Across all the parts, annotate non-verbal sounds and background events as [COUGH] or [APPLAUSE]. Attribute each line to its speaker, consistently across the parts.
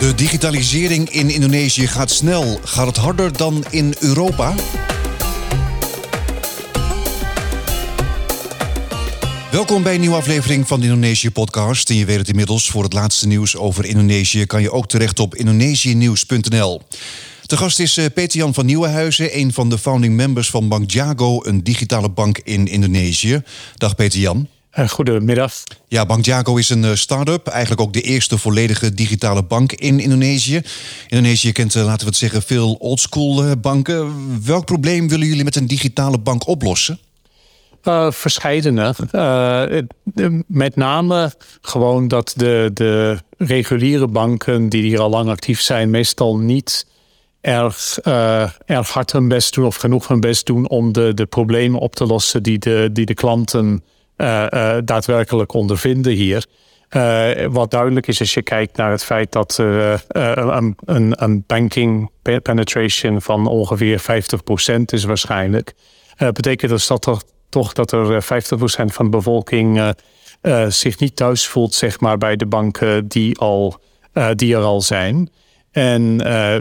Speaker 1: De digitalisering in Indonesië gaat snel. Gaat het harder dan in Europa? Welkom bij een nieuwe aflevering van de Indonesië podcast. En je weet het inmiddels, voor het laatste nieuws over Indonesië kan je ook terecht op indonesiënieuws.nl. De gast is eh, Peter-Jan van Nieuwenhuizen, een van de founding members van Bank Jago, een digitale bank in Indonesië. Dag Peter-Jan.
Speaker 2: Uh, goedemiddag.
Speaker 1: Ja, Bank Jago is een uh, start-up. Eigenlijk ook de eerste volledige digitale bank in Indonesië. Indonesië kent, uh, laten we het zeggen, veel oldschool banken. Welk probleem willen jullie met een digitale bank oplossen?
Speaker 2: verscheidene. met name gewoon dat de, de reguliere banken die hier al lang actief zijn, meestal niet erg, erg hard hun best doen of genoeg hun best doen om de, de problemen op te lossen die de, die de klanten uh, uh, daadwerkelijk ondervinden hier. Uh, wat duidelijk is als je kijkt naar het feit dat er een, een, banking penetration van ongeveer 50% is waarschijnlijk. betekent dus dat er toch dat er 50% van de bevolking zich niet thuis voelt zeg maar, bij de banken die, al, die er al zijn. En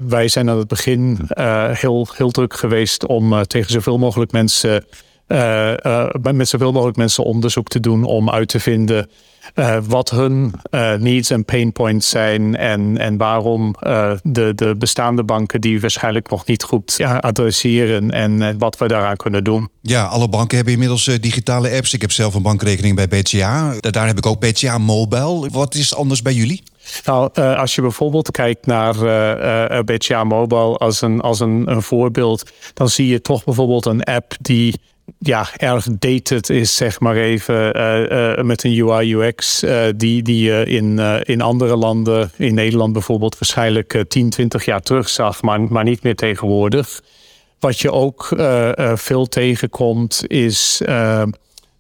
Speaker 2: wij zijn aan het begin heel, heel druk geweest om tegen zoveel mogelijk mensen uh, uh, met zoveel mogelijk mensen onderzoek te doen om uit te vinden uh, wat hun needs en pain points zijn en, en waarom de, de bestaande banken die waarschijnlijk nog niet goed ja, adresseren en wat we daaraan kunnen doen.
Speaker 1: Ja, alle banken hebben inmiddels digitale apps. Ik heb zelf een bankrekening bij BCA. Daar heb ik ook BCA Mobile. Wat is anders bij jullie?
Speaker 2: Nou, uh, als je bijvoorbeeld kijkt naar uh, uh, BCA Mobile als, een, als een, een voorbeeld, dan zie je toch bijvoorbeeld een app die ja, erg dated is, zeg maar even, uh, uh, met een UI UX uh, die, die je in, in andere landen, in Nederland bijvoorbeeld, waarschijnlijk 10, 20 jaar terug zag, maar, maar niet meer tegenwoordig. Wat je ook veel tegenkomt, is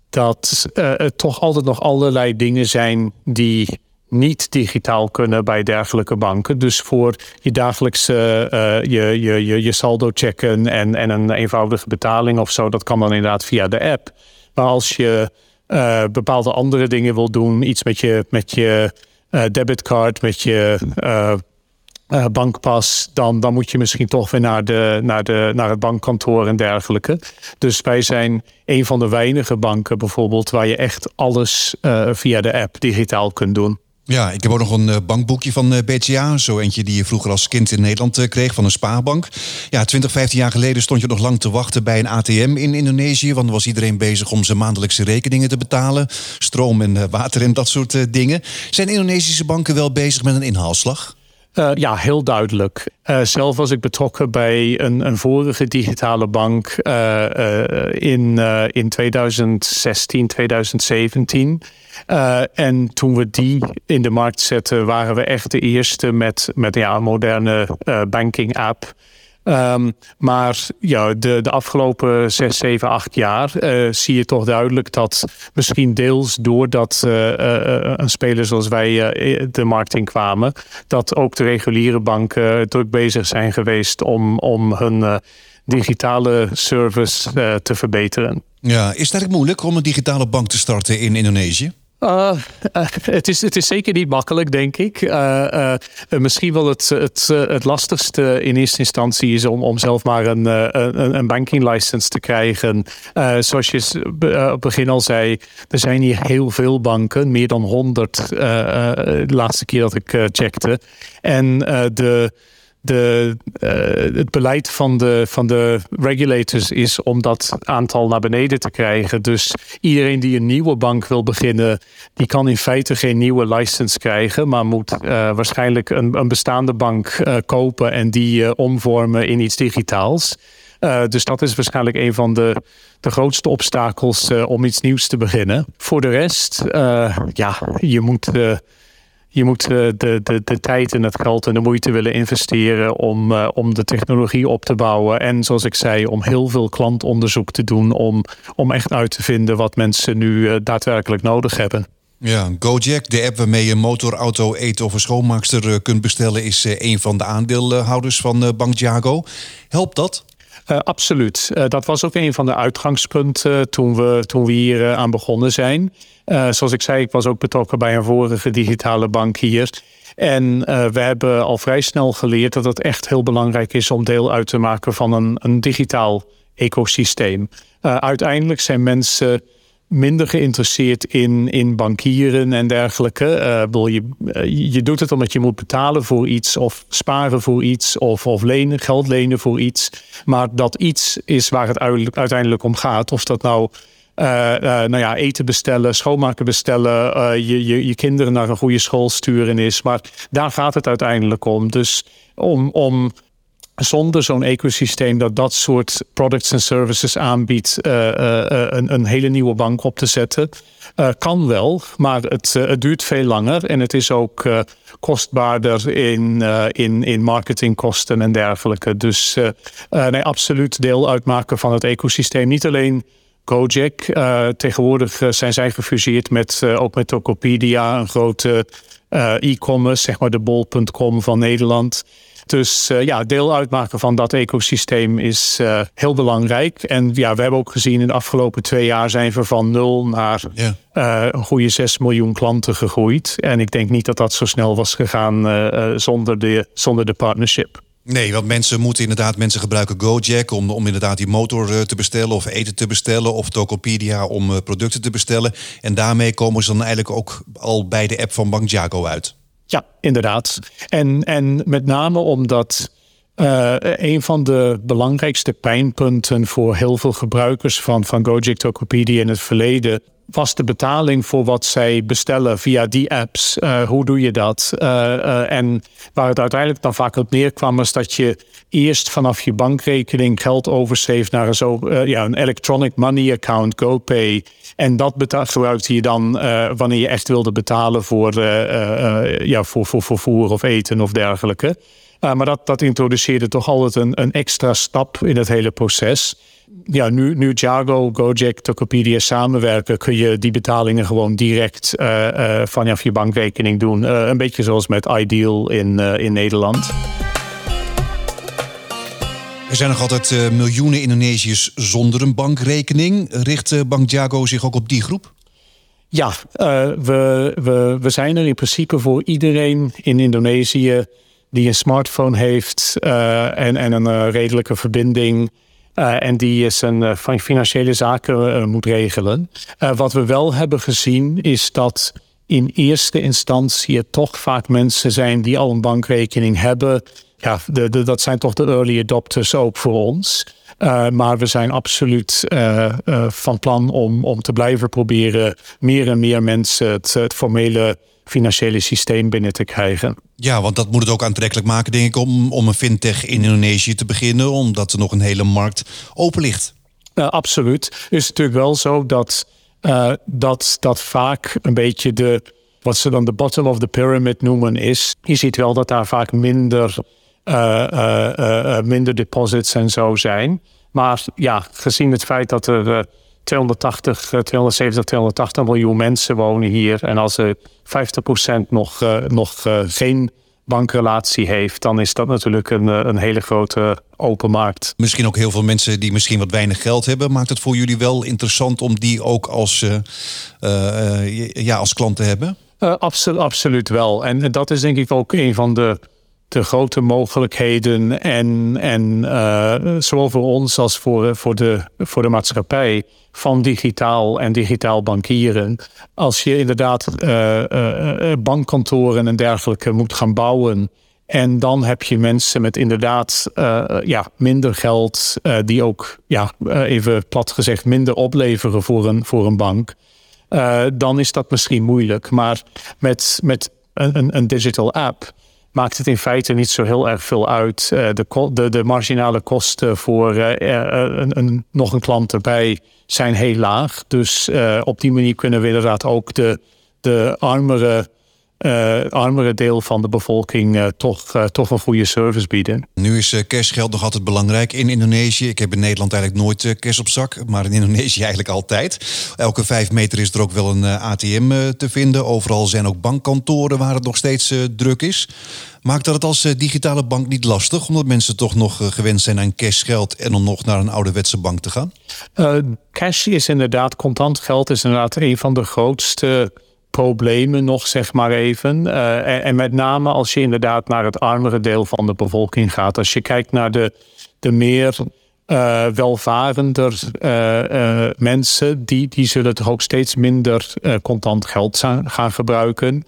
Speaker 2: dat er toch altijd nog allerlei dingen zijn die niet digitaal kunnen bij dergelijke banken. Dus voor je dagelijkse uh, je, je, je, je saldo checken en, en een eenvoudige betaling of zo, dat kan dan inderdaad via de app. Maar als je uh, bepaalde andere dingen wil doen, iets met je, met je debitcard, met je bankpas, dan, dan moet je misschien toch weer naar, de, naar, de, naar het bankkantoor en dergelijke. Dus wij zijn een van de weinige banken bijvoorbeeld waar je echt alles via de app digitaal kunt doen.
Speaker 1: Ja, ik heb ook nog een eh, bankboekje van eh, BCA. Zo eentje die je vroeger als kind in Nederland eh, kreeg van een spaarbank. Ja, 20, 15 jaar geleden stond je nog lang te wachten bij een ATM in Indonesië. Want dan was iedereen bezig om zijn maandelijkse rekeningen te betalen. Stroom en water en dat soort dingen. Zijn Indonesische banken wel bezig met een inhaalslag?
Speaker 2: Uh, ja, heel duidelijk. Uh, zelf was ik betrokken bij een, een vorige digitale bank uh, in, in 2016, 2017. en toen we die in de markt zetten, waren we echt de eerste met, met ja, een moderne banking app. Um, maar ja, de, de afgelopen zes, zeven, acht jaar uh, zie je toch duidelijk dat misschien deels doordat uh, uh, een speler zoals wij de markt in kwamen, dat ook de reguliere banken druk bezig zijn geweest om, om hun digitale service te verbeteren.
Speaker 1: Ja, is het eigenlijk moeilijk om een digitale bank te starten in Indonesië?
Speaker 2: Uh, het, is, het is zeker niet makkelijk, denk ik. Uh, misschien wel het, het, het lastigste in eerste instantie is om, om zelf maar een, een, een banking license te krijgen. zoals je op het begin al zei, er zijn hier heel veel banken, meer dan 100 de laatste keer dat ik checkte. En de de, uh, het beleid van de, van de regulators is om dat aantal naar beneden te krijgen. Dus iedereen die een nieuwe bank wil beginnen, die kan in feite geen nieuwe license krijgen, maar moet uh, waarschijnlijk een, een bestaande bank uh, kopen en die omvormen in iets digitaals. dus dat is waarschijnlijk een van de, de grootste obstakels om iets nieuws te beginnen. Voor de rest, ja, je moet je moet eh, de, de, de tijd en het geld en de moeite willen investeren om, uh, om de technologie op te bouwen. En zoals ik zei, om heel veel klantonderzoek te doen om, om echt uit te vinden wat mensen nu uh, daadwerkelijk nodig hebben.
Speaker 1: Ja, Gojek, de app waarmee je motor, auto, eten of een schoonmaakster kunt bestellen, is een van de aandeelhouders van Bank Jago. Helpt dat?
Speaker 2: Absoluut. dat was ook een van de uitgangspunten toen we, toen we hier aan begonnen zijn. zoals ik zei, ik was ook betrokken bij een vorige digitale bank hier. En we hebben al vrij snel geleerd dat het echt heel belangrijk is om deel uit te maken van een, een digitaal ecosysteem. uiteindelijk zijn mensen minder geïnteresseerd in, in bankieren en dergelijke. Uh, je, uh, je doet het omdat je moet betalen voor iets of sparen voor iets of, of lenen, geld lenen voor iets. Maar dat iets is waar het uiteindelijk om gaat. Of dat nou, uh, nou ja, eten bestellen, schoonmaken bestellen, je, je, je kinderen naar een goede school sturen is. Maar daar gaat het uiteindelijk om. Dus om, om zonder zo'n ecosysteem dat dat soort products en services aanbiedt, uh, uh, een, een, hele nieuwe bank op te zetten. kan wel, maar het, het, duurt veel langer en het is ook kostbaarder in, in, in marketingkosten en dergelijke. Dus nee, absoluut deel uitmaken van het ecosysteem. Niet alleen Gojek. tegenwoordig zijn zij gefuseerd met, ook met Tokopedia, een grote e-commerce, zeg maar de bol.com van Nederland. Dus uh, ja, deel uitmaken van dat ecosysteem is uh, heel belangrijk. En ja, we hebben ook gezien in de afgelopen twee jaar zijn we van nul naar ja. uh, een goede 6 miljoen klanten gegroeid. En ik denk niet dat dat zo snel was gegaan zonder, de, zonder de partnership.
Speaker 1: Nee, want mensen moeten inderdaad, mensen gebruiken Gojek om, om inderdaad die motor te bestellen of eten te bestellen of Tokopedia om producten te bestellen. En daarmee komen ze dan eigenlijk ook al bij de app van Bank Jago uit.
Speaker 2: Ja, inderdaad. En, en met name omdat uh, een van de belangrijkste pijnpunten voor heel veel gebruikers van, van Gojek Tokopedia in het verleden was de betaling voor wat zij bestellen via die apps. Uh, hoe doe je dat? Uh, en waar het uiteindelijk dan vaak op neerkwam, is dat je eerst vanaf je bankrekening geld overschreef naar een, zo, ja, een electronic money account, GoPay. En dat gebruikte je dan wanneer je echt wilde betalen voor, ja, voor, voor vervoer of eten of dergelijke. maar dat, dat introduceerde toch altijd een, een extra stap in het hele proces ja, nu, nu Jago, Gojek, Tokopedia samenwerken, kun je die betalingen gewoon direct uh, uh, vanaf je bankrekening doen. Uh, een beetje zoals met Ideal in, in Nederland.
Speaker 1: Er zijn nog altijd miljoenen Indonesiërs zonder een bankrekening. Richt Bank Jago zich ook op die groep?
Speaker 2: Ja, we, we, we zijn er in principe voor iedereen in Indonesië die een smartphone heeft en, en een redelijke verbinding uh, en die zijn uh, financiële zaken uh, moet regelen. wat we wel hebben gezien is dat in eerste instantie het toch vaak mensen zijn die al een bankrekening hebben. Ja, de, dat zijn toch de early adopters ook voor ons. maar we zijn absoluut van plan om, om te blijven proberen meer en meer mensen het formele financiële systeem binnen te krijgen.
Speaker 1: Ja, want dat moet het ook aantrekkelijk maken, denk ik, om, om een fintech in Indonesië te beginnen, omdat er nog een hele markt open ligt.
Speaker 2: Uh, absoluut. Het is natuurlijk wel zo dat, uh, dat, dat vaak een beetje de, wat ze dan de bottom of the pyramid noemen, is. Je ziet wel dat daar vaak minder, uh, minder deposits en zo zijn. Maar ja, gezien het feit dat er 280, 270, 280 miljoen mensen wonen hier. En als er 50% nog, uh, nog uh, geen bankrelatie heeft, dan is dat natuurlijk een, eh, een hele grote open markt.
Speaker 1: Misschien ook heel veel mensen die misschien wat weinig geld hebben. Maakt het voor jullie wel interessant om die ook als, ja, als klant te hebben?
Speaker 2: absoluut, absoluut wel. En dat is denk ik ook een van de de grote mogelijkheden en, en uh, zowel voor ons als voor, voor, de, voor de maatschappij van digitaal en digitaal bankieren. Als je inderdaad uh, uh, bankkantoren en dergelijke moet gaan bouwen. En dan heb je mensen met inderdaad ja, minder geld, die ook, ja, even plat gezegd, minder opleveren voor een, voor een bank. dan is dat misschien moeilijk. Maar met, met een, een digital app maakt het in feite niet zo heel erg veel uit. Uh, de, de, de, marginale kosten voor uh, een, een, nog een klant erbij zijn heel laag. Dus op die manier kunnen we inderdaad ook de, de armere uh, armere deel van de bevolking uh, toch, uh, toch een goede service bieden.
Speaker 1: Nu is cashgeld nog altijd belangrijk in Indonesië. Ik heb in Nederland eigenlijk nooit cash op zak, maar in Indonesië [LAUGHS] eigenlijk altijd. Elke vijf meter is er ook wel een ATM te vinden. Overal zijn ook bankkantoren waar het nog steeds druk is. Maakt dat het als digitale bank niet lastig, omdat mensen toch nog gewend zijn aan cashgeld en om nog naar een ouderwetse bank te gaan?
Speaker 2: cash is inderdaad, contant geld is inderdaad een van de grootste problemen nog, zeg maar even. Uh, en, met name als je inderdaad naar het armere deel van de bevolking gaat. Als je kijkt naar de, de meer uh, welvarender uh, mensen, die, die zullen toch ook steeds minder contant geld gaan gebruiken.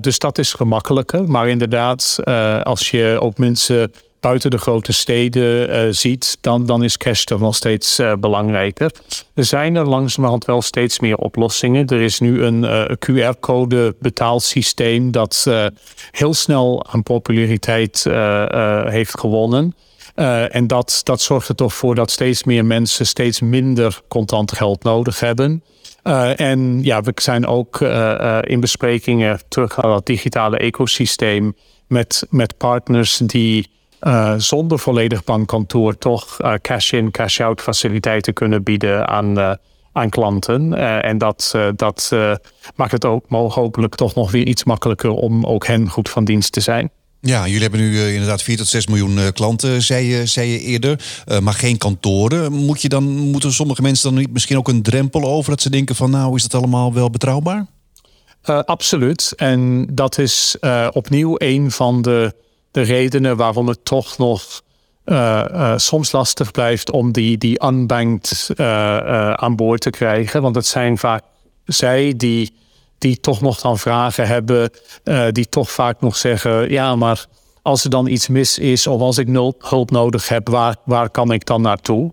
Speaker 2: dus dat is gemakkelijker. Maar inderdaad, als je ook mensen buiten de grote steden uh, ziet, dan, dan is cash toch nog steeds uh, belangrijker. Er zijn er langzamerhand wel steeds meer oplossingen. Er is nu een uh, QR-code betaalsysteem dat heel snel aan populariteit heeft gewonnen. en dat, dat zorgt er toch voor dat steeds meer mensen steeds minder contant geld nodig hebben. en ja, we zijn ook in besprekingen terug naar dat digitale ecosysteem met, met partners die uh, zonder volledig bankkantoor toch uh, cash-in, cash-out faciliteiten kunnen bieden aan, uh, aan klanten. en dat, dat maakt het ook hopelijk toch nog weer iets makkelijker om ook hen goed van dienst te zijn.
Speaker 1: Ja, jullie hebben nu inderdaad 4 tot 6 miljoen klanten, zei je, zei je eerder. maar geen kantoren. Moet je dan, moeten sommige mensen dan niet misschien ook een drempel over dat ze denken van nou is dat allemaal wel betrouwbaar?
Speaker 2: absoluut. En dat is opnieuw een van de de redenen waarom het toch nog uh, uh, soms lastig blijft om die, die unbanked uh, aan boord te krijgen. Want het zijn vaak zij die, die toch nog dan vragen hebben, die toch vaak nog zeggen: ja, maar als er dan iets mis is of als ik hulp nodig heb, waar, waar kan ik dan naartoe?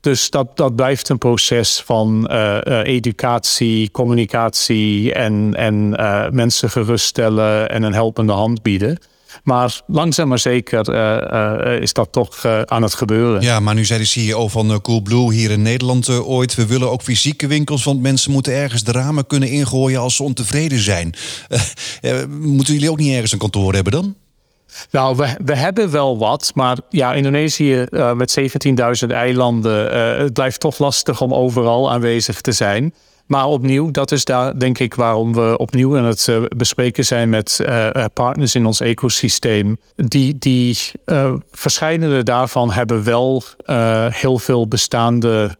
Speaker 2: Dus dat, dat blijft een proces van educatie, communicatie en, en mensen geruststellen en een helpende hand bieden. Maar langzaam maar zeker uh, uh, is dat toch uh, aan het gebeuren.
Speaker 1: Ja, maar nu zei de CEO van Coolblue hier in Nederland ooit... we willen ook fysieke winkels, want mensen moeten ergens de ramen kunnen ingooien... als ze ontevreden zijn. [LAUGHS] moeten jullie ook niet ergens een kantoor hebben dan?
Speaker 2: Nou, we, we hebben wel wat, maar ja, Indonesië uh, met 17.000 eilanden, uh, het blijft toch lastig om overal aanwezig te zijn. Maar opnieuw, dat is daar denk ik waarom we opnieuw aan het uh, bespreken zijn met uh, partners in ons ecosysteem. Die, die verschillende daarvan hebben wel heel veel bestaande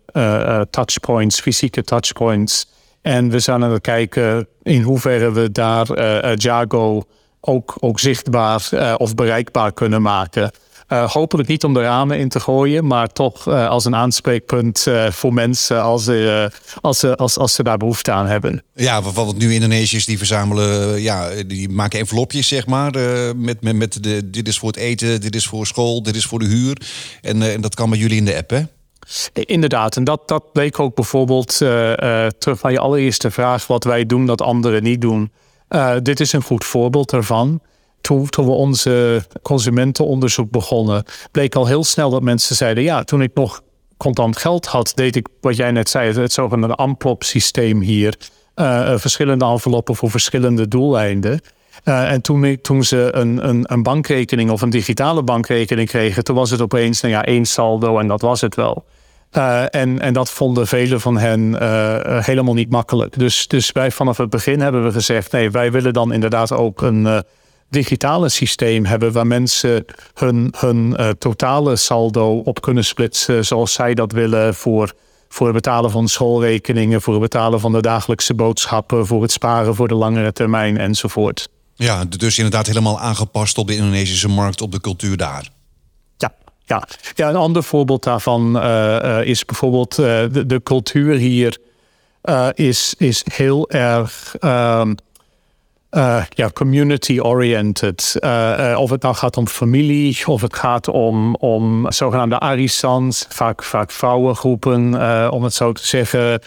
Speaker 2: touchpoints, fysieke touchpoints. En we zijn aan het kijken in hoeverre we daar Jago ook, ook zichtbaar of bereikbaar kunnen maken. Uh, hopelijk niet om de ramen in te gooien, maar toch uh, als een aanspreekpunt uh, voor mensen als, als, ze, als, als ze daar behoefte aan hebben.
Speaker 1: Ja, wat nu Indonesiërs die verzamelen, ja, die maken envelopjes, zeg maar. met, met, met de, dit is voor het eten, dit is voor school, dit is voor de huur. En, en dat kan bij jullie in de app, hè?
Speaker 2: Inderdaad, en dat, dat bleek ook bijvoorbeeld terug naar je allereerste vraag, wat wij doen dat anderen niet doen. dit is een goed voorbeeld daarvan toen, toen we onze consumentenonderzoek begonnen, bleek al heel snel dat mensen zeiden: ja, toen ik nog contant geld had, deed ik wat jij net zei, het zogenaamde Amplop-systeem hier. Uh, verschillende enveloppen voor verschillende doeleinden. Uh, en toen, toen ze een, een, een, bankrekening of een digitale bankrekening kregen, toen was het opeens nou ja, één saldo en dat was het wel. En, en dat vonden velen van hen helemaal niet makkelijk. Dus, dus wij vanaf het begin hebben we gezegd: nee, wij willen dan inderdaad ook een digitale systeem hebben waar mensen hun, hun uh, totale saldo op kunnen splitsen zoals zij dat willen voor, voor het betalen van schoolrekeningen, voor het betalen van de dagelijkse boodschappen, voor het sparen voor de langere termijn enzovoort.
Speaker 1: Ja, dus inderdaad helemaal aangepast op de Indonesische markt, op de cultuur daar.
Speaker 2: Ja, ja. ja een ander voorbeeld daarvan uh, uh, is bijvoorbeeld de, de, cultuur hier is, is heel erg. Uh, ja, community-oriented. Uh, uh, of het nou gaat om familie, of het gaat om, om zogenaamde arisans, vaak, vaak vrouwengroepen, om het zo te zeggen.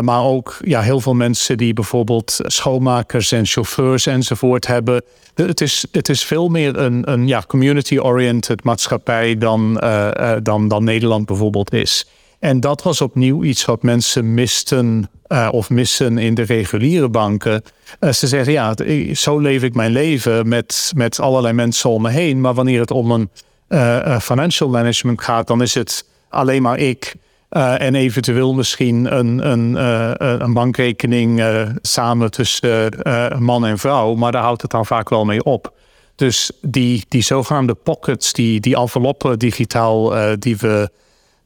Speaker 2: maar ook ja, heel veel mensen die bijvoorbeeld schoonmakers en chauffeurs enzovoort hebben. Het is, het is veel meer een, een ja, community-oriented maatschappij dan, dan, dan Nederland bijvoorbeeld is. En dat was opnieuw iets wat mensen misten uh, of missen in de reguliere banken. Uh, ze zeggen, ja, zo leef ik mijn leven met, met allerlei mensen om me heen. Maar wanneer het om een uh, financial management gaat, dan is het alleen maar ik. en eventueel misschien een, een, een bankrekening samen tussen man en vrouw. Maar daar houdt het dan vaak wel mee op. Dus die, die zogenaamde pockets, die, die enveloppen digitaal die we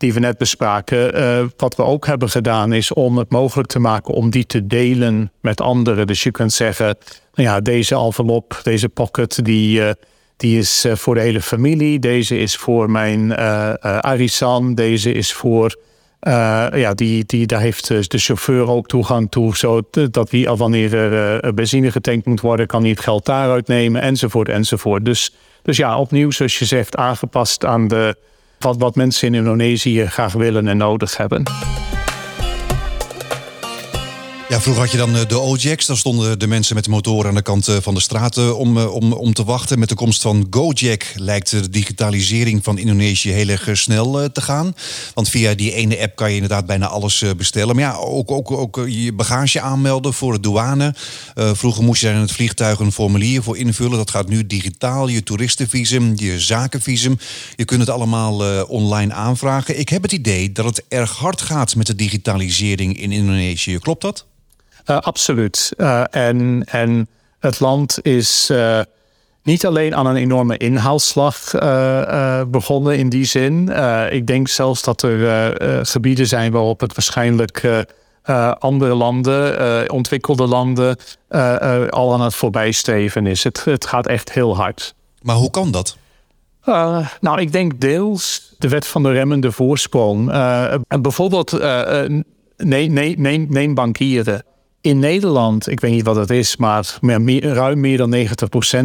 Speaker 2: die we net bespraken. Uh, wat we ook hebben gedaan is om het mogelijk te maken om die te delen met anderen. Dus je kunt zeggen, nou ja, deze envelop, deze pocket, die, uh, die is uh, voor de hele familie. Deze is voor mijn Arisan. Deze is voor, ja, die, die, daar heeft de chauffeur ook toegang toe. Zodat hij, wanneer er benzine getankt moet worden, kan hij het geld daaruit nemen, enzovoort, enzovoort. Dus, dus ja, opnieuw, zoals je zegt, aangepast aan de wat, wat mensen in Indonesië graag willen en nodig hebben.
Speaker 1: Ja, vroeger had je dan eh, de O-Jacks. Daar stonden de mensen met de motoren aan de kant eh, van de straat eh, om, om, om te wachten. Met de komst van Gojek lijkt de digitalisering van Indonesië heel erg snel te gaan. Want via die ene app kan je inderdaad bijna alles bestellen. Maar ja, ook, ook, ook je bagage aanmelden voor de douane. vroeger moest je daar in het vliegtuig een formulier voor invullen. Dat gaat nu digitaal. Je toeristenvisum, je zakenvisum. Je kunt het allemaal online aanvragen. Ik heb het idee dat het erg hard gaat met de digitalisering in Indonesië. Klopt dat?
Speaker 2: Uh, absoluut. Uh, en, en het land is uh, niet alleen aan een enorme inhaalslag begonnen in die zin. ik denk zelfs dat er gebieden zijn waarop het waarschijnlijk andere landen, ontwikkelde landen, al aan het voorbijsteven is. Het, het gaat echt heel hard.
Speaker 1: Maar hoe kan dat?
Speaker 2: nou, ik denk deels de wet van de remmende voorsprong. bijvoorbeeld, neem, neem, neem bankieren. In Nederland, ik weet niet wat het is, maar meer, ruim meer dan 90%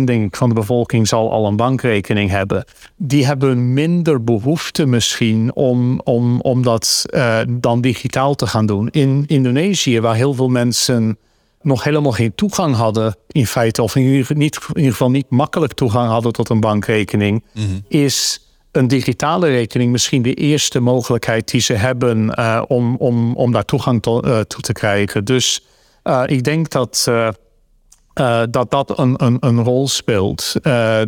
Speaker 2: denk ik, van de bevolking zal al een bankrekening hebben. Die hebben minder behoefte misschien om, om, om dat uh, dan digitaal te gaan doen. In Indonesië, waar heel veel mensen nog helemaal geen toegang hadden, in feite, of in ieder, niet, in ieder geval niet makkelijk toegang hadden tot een bankrekening, mm -hmm. is een digitale rekening misschien de eerste mogelijkheid die ze hebben uh, om, om, om daar toegang to, uh, toe te krijgen. Dus uh, ik denk dat, uh, uh, dat dat een, een, een rol speelt.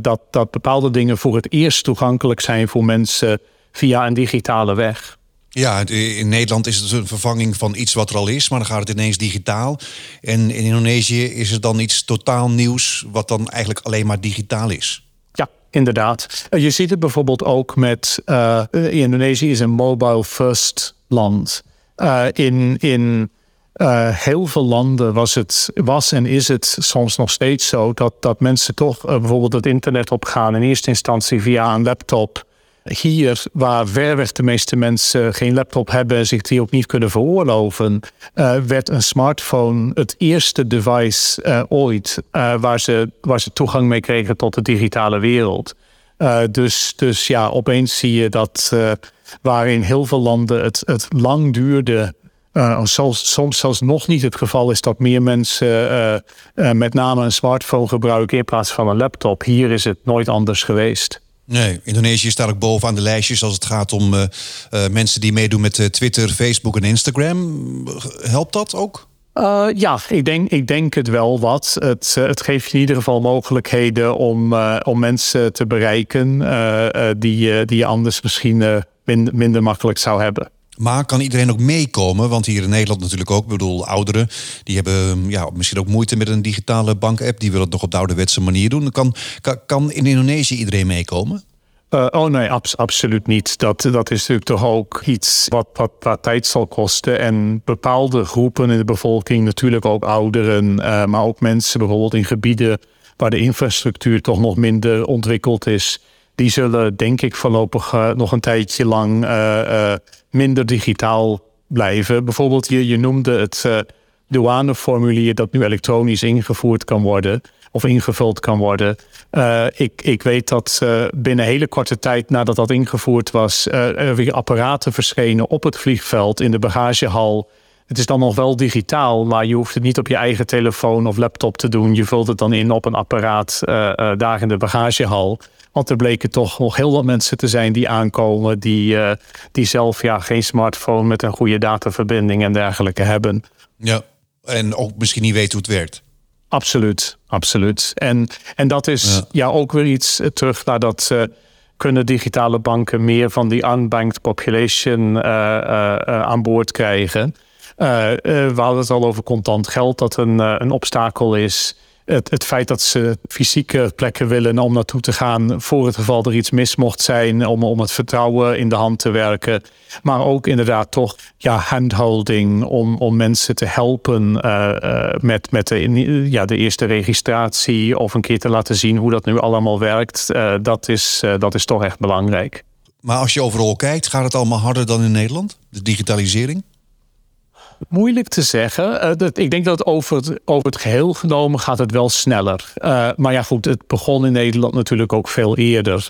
Speaker 2: dat, dat bepaalde dingen voor het eerst toegankelijk zijn voor mensen via een digitale weg.
Speaker 1: Ja, in Nederland is het een vervanging van iets wat er al is, maar dan gaat het ineens digitaal. En in Indonesië is er dan iets totaal nieuws, wat dan eigenlijk alleen maar digitaal is.
Speaker 2: Ja, inderdaad. Je ziet het bijvoorbeeld ook met. Uh, Indonesië is een mobile first land. Uh, in, in uh, heel veel landen was, het, was en is het soms nog steeds zo dat, dat mensen toch uh, bijvoorbeeld het internet opgaan in eerste instantie via een laptop. Hier, waar verweg de meeste mensen geen laptop hebben en zich die ook niet kunnen veroorloven, uh, werd een smartphone het eerste device ooit waar, ze, waar ze toegang mee kregen tot de digitale wereld. dus, dus ja, opeens zie je dat waar in heel veel landen het, het lang duurde uh, soms, soms zelfs nog niet het geval is dat meer mensen uh, uh, met name een smartphone gebruiken in plaats van een laptop. Hier is het nooit anders geweest.
Speaker 1: Nee, Indonesië staat ook bovenaan de lijstjes als het gaat om mensen die meedoen met Twitter, Facebook en Instagram. Helpt dat ook?
Speaker 2: Uh, ja, ik denk, ik denk het wel wat. Het, het geeft in ieder geval mogelijkheden om, uh, om mensen te bereiken uh, die, die je anders misschien minder, minder makkelijk zou hebben.
Speaker 1: Maar kan iedereen ook meekomen? Want hier in Nederland natuurlijk ook. Ik bedoel, ouderen die hebben ja, misschien ook moeite met een digitale bankapp. Die willen het nog op de ouderwetse manier doen. Kan, kan, kan in Indonesië iedereen meekomen?
Speaker 2: Uh, oh nee, absoluut niet. Dat, dat is natuurlijk toch ook iets wat, wat, wat tijd zal kosten. En bepaalde groepen in de bevolking, natuurlijk ook ouderen, uh, maar ook mensen bijvoorbeeld in gebieden waar de infrastructuur toch nog minder ontwikkeld is die zullen denk ik voorlopig uh, nog een tijdje lang minder digitaal blijven. Bijvoorbeeld, je, je noemde het douaneformulier dat nu elektronisch ingevoerd kan worden of ingevuld kan worden. ik, ik weet dat binnen een hele korte tijd nadat dat ingevoerd was, er weer apparaten verschenen op het vliegveld in de bagagehal Het is dan nog wel digitaal, maar je hoeft het niet op je eigen telefoon of laptop te doen. Je vult het dan in op een apparaat uh, uh, daar in de bagagehal. Want er bleken toch nog heel wat mensen te zijn die aankomen, die, uh, die zelf ja, geen smartphone met een goede dataverbinding en dergelijke hebben.
Speaker 1: Ja, en ook misschien niet weten hoe het werkt.
Speaker 2: Absoluut, absoluut. En, en dat is ja. ja ook weer iets terug naar dat kunnen digitale banken meer van die unbanked population uh, aan boord krijgen. we hadden het al over contant geld, dat een, een obstakel is het, het feit dat ze fysieke plekken willen om naartoe te gaan voor het geval er iets mis mocht zijn, om, om het vertrouwen in de hand te werken. Maar ook inderdaad toch ja, handholding om, om mensen te helpen uh, uh, met, met de, ja, de eerste registratie of een keer te laten zien hoe dat nu allemaal werkt. Uh, dat, is, dat is toch echt belangrijk.
Speaker 1: Maar als je overal kijkt, gaat het allemaal harder dan in Nederland? De digitalisering?
Speaker 2: Moeilijk te zeggen. Uh, dat, ik denk dat over het, over het geheel genomen gaat het wel sneller. Uh, maar ja, goed, het begon in Nederland natuurlijk ook veel eerder.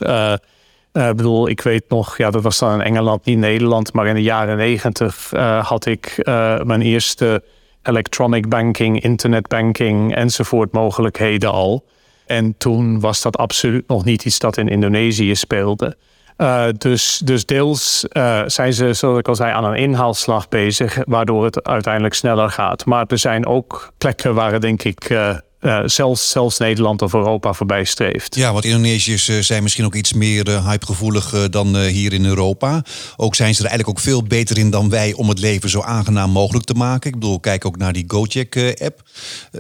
Speaker 2: Ik bedoel, ik weet nog, ja, dat was dan in Engeland, niet Nederland, maar in de jaren negentig had ik mijn eerste electronic banking, internetbanking enzovoort mogelijkheden al. En toen was dat absoluut nog niet iets dat in Indonesië speelde. Uh, dus, dus deels uh, zijn ze, zoals ik al zei, aan een inhaalslag bezig, waardoor het uiteindelijk sneller gaat. Maar er zijn ook plekken waar denk ik, uh, zelfs, zelfs Nederland of Europa voorbij streeft.
Speaker 1: Ja, want Indonesiërs zijn misschien ook iets meer hypegevoelig dan hier in Europa. Ook zijn ze er eigenlijk ook veel beter in dan wij om het leven zo aangenaam mogelijk te maken. Ik bedoel, kijk ook naar die GoCheck-app.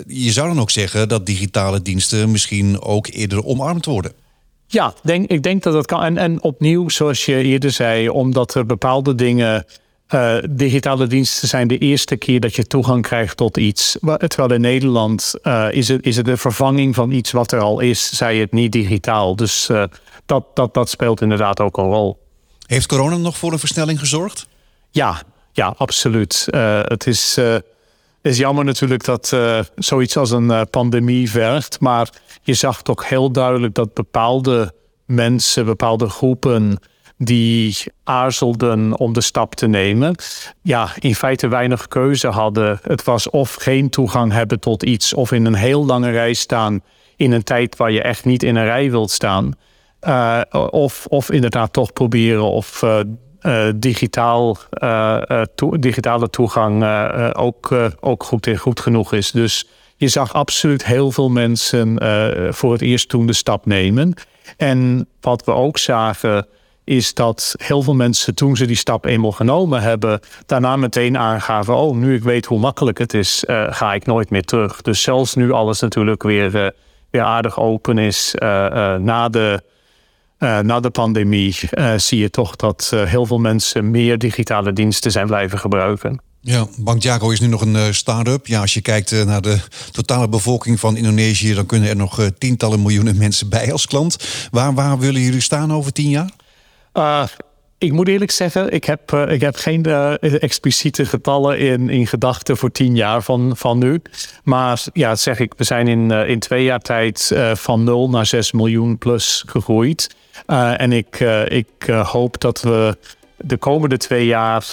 Speaker 1: je zou dan ook zeggen dat digitale diensten misschien ook eerder omarmd worden.
Speaker 2: Ja, denk, ik denk dat dat kan. En, en opnieuw, zoals je eerder zei, omdat er bepaalde dingen. Uh, digitale diensten zijn de eerste keer dat je toegang krijgt tot iets. Terwijl in Nederland uh, is, het, is het de vervanging van iets wat er al is, zij het niet digitaal. Dus uh, dat, dat, dat speelt inderdaad ook een rol.
Speaker 1: Heeft corona nog voor een versnelling gezorgd?
Speaker 2: Ja, ja absoluut. het is is jammer natuurlijk dat uh, zoiets als een uh, pandemie vergt. Maar je zag toch heel duidelijk dat bepaalde mensen, bepaalde groepen die aarzelden om de stap te nemen, ja, in feite weinig keuze hadden. Het was of geen toegang hebben tot iets, of in een heel lange rij staan in een tijd waar je echt niet in een rij wilt staan. Uh, of, of inderdaad toch proberen of digitaal, uh, to digitale toegang ook, ook goed, goed genoeg is. Dus je zag absoluut heel veel mensen voor het eerst toen de stap nemen. En wat we ook zagen is dat heel veel mensen toen ze die stap eenmaal genomen hebben, daarna meteen aangaven: Oh, nu ik weet hoe makkelijk het is, ga ik nooit meer terug. Dus zelfs nu alles natuurlijk weer, weer aardig open is na de uh, na de pandemie uh, zie je toch dat uh, heel veel mensen meer digitale diensten zijn blijven gebruiken.
Speaker 1: Ja, Bank Jago is nu nog een start-up. Ja, als je kijkt naar de totale bevolking van Indonesië, dan kunnen er nog tientallen miljoenen [LAUGHS] mensen bij als klant. Waar, waar willen jullie staan over tien jaar?
Speaker 2: Ik moet eerlijk zeggen, ik heb, ik heb geen expliciete getallen in, in gedachten voor tien jaar van, van nu. Maar ja, zeg ik, we zijn in, in twee jaar tijd van 0 naar 6 miljoen plus gegroeid. En ik, ik hoop dat we de komende twee jaar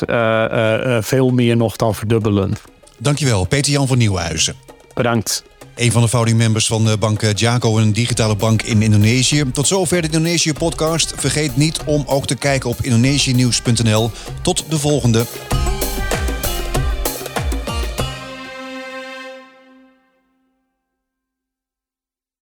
Speaker 2: veel meer nog dan verdubbelen.
Speaker 1: Dankjewel, Peter-Jan van Nieuwhuizen.
Speaker 2: Bedankt.
Speaker 1: Een van de founding members van de bank Jaco, een digitale bank in Indonesië. Tot zover de Indonesië podcast. Vergeet niet om ook te kijken op indonesianieuws.nl. Tot de volgende.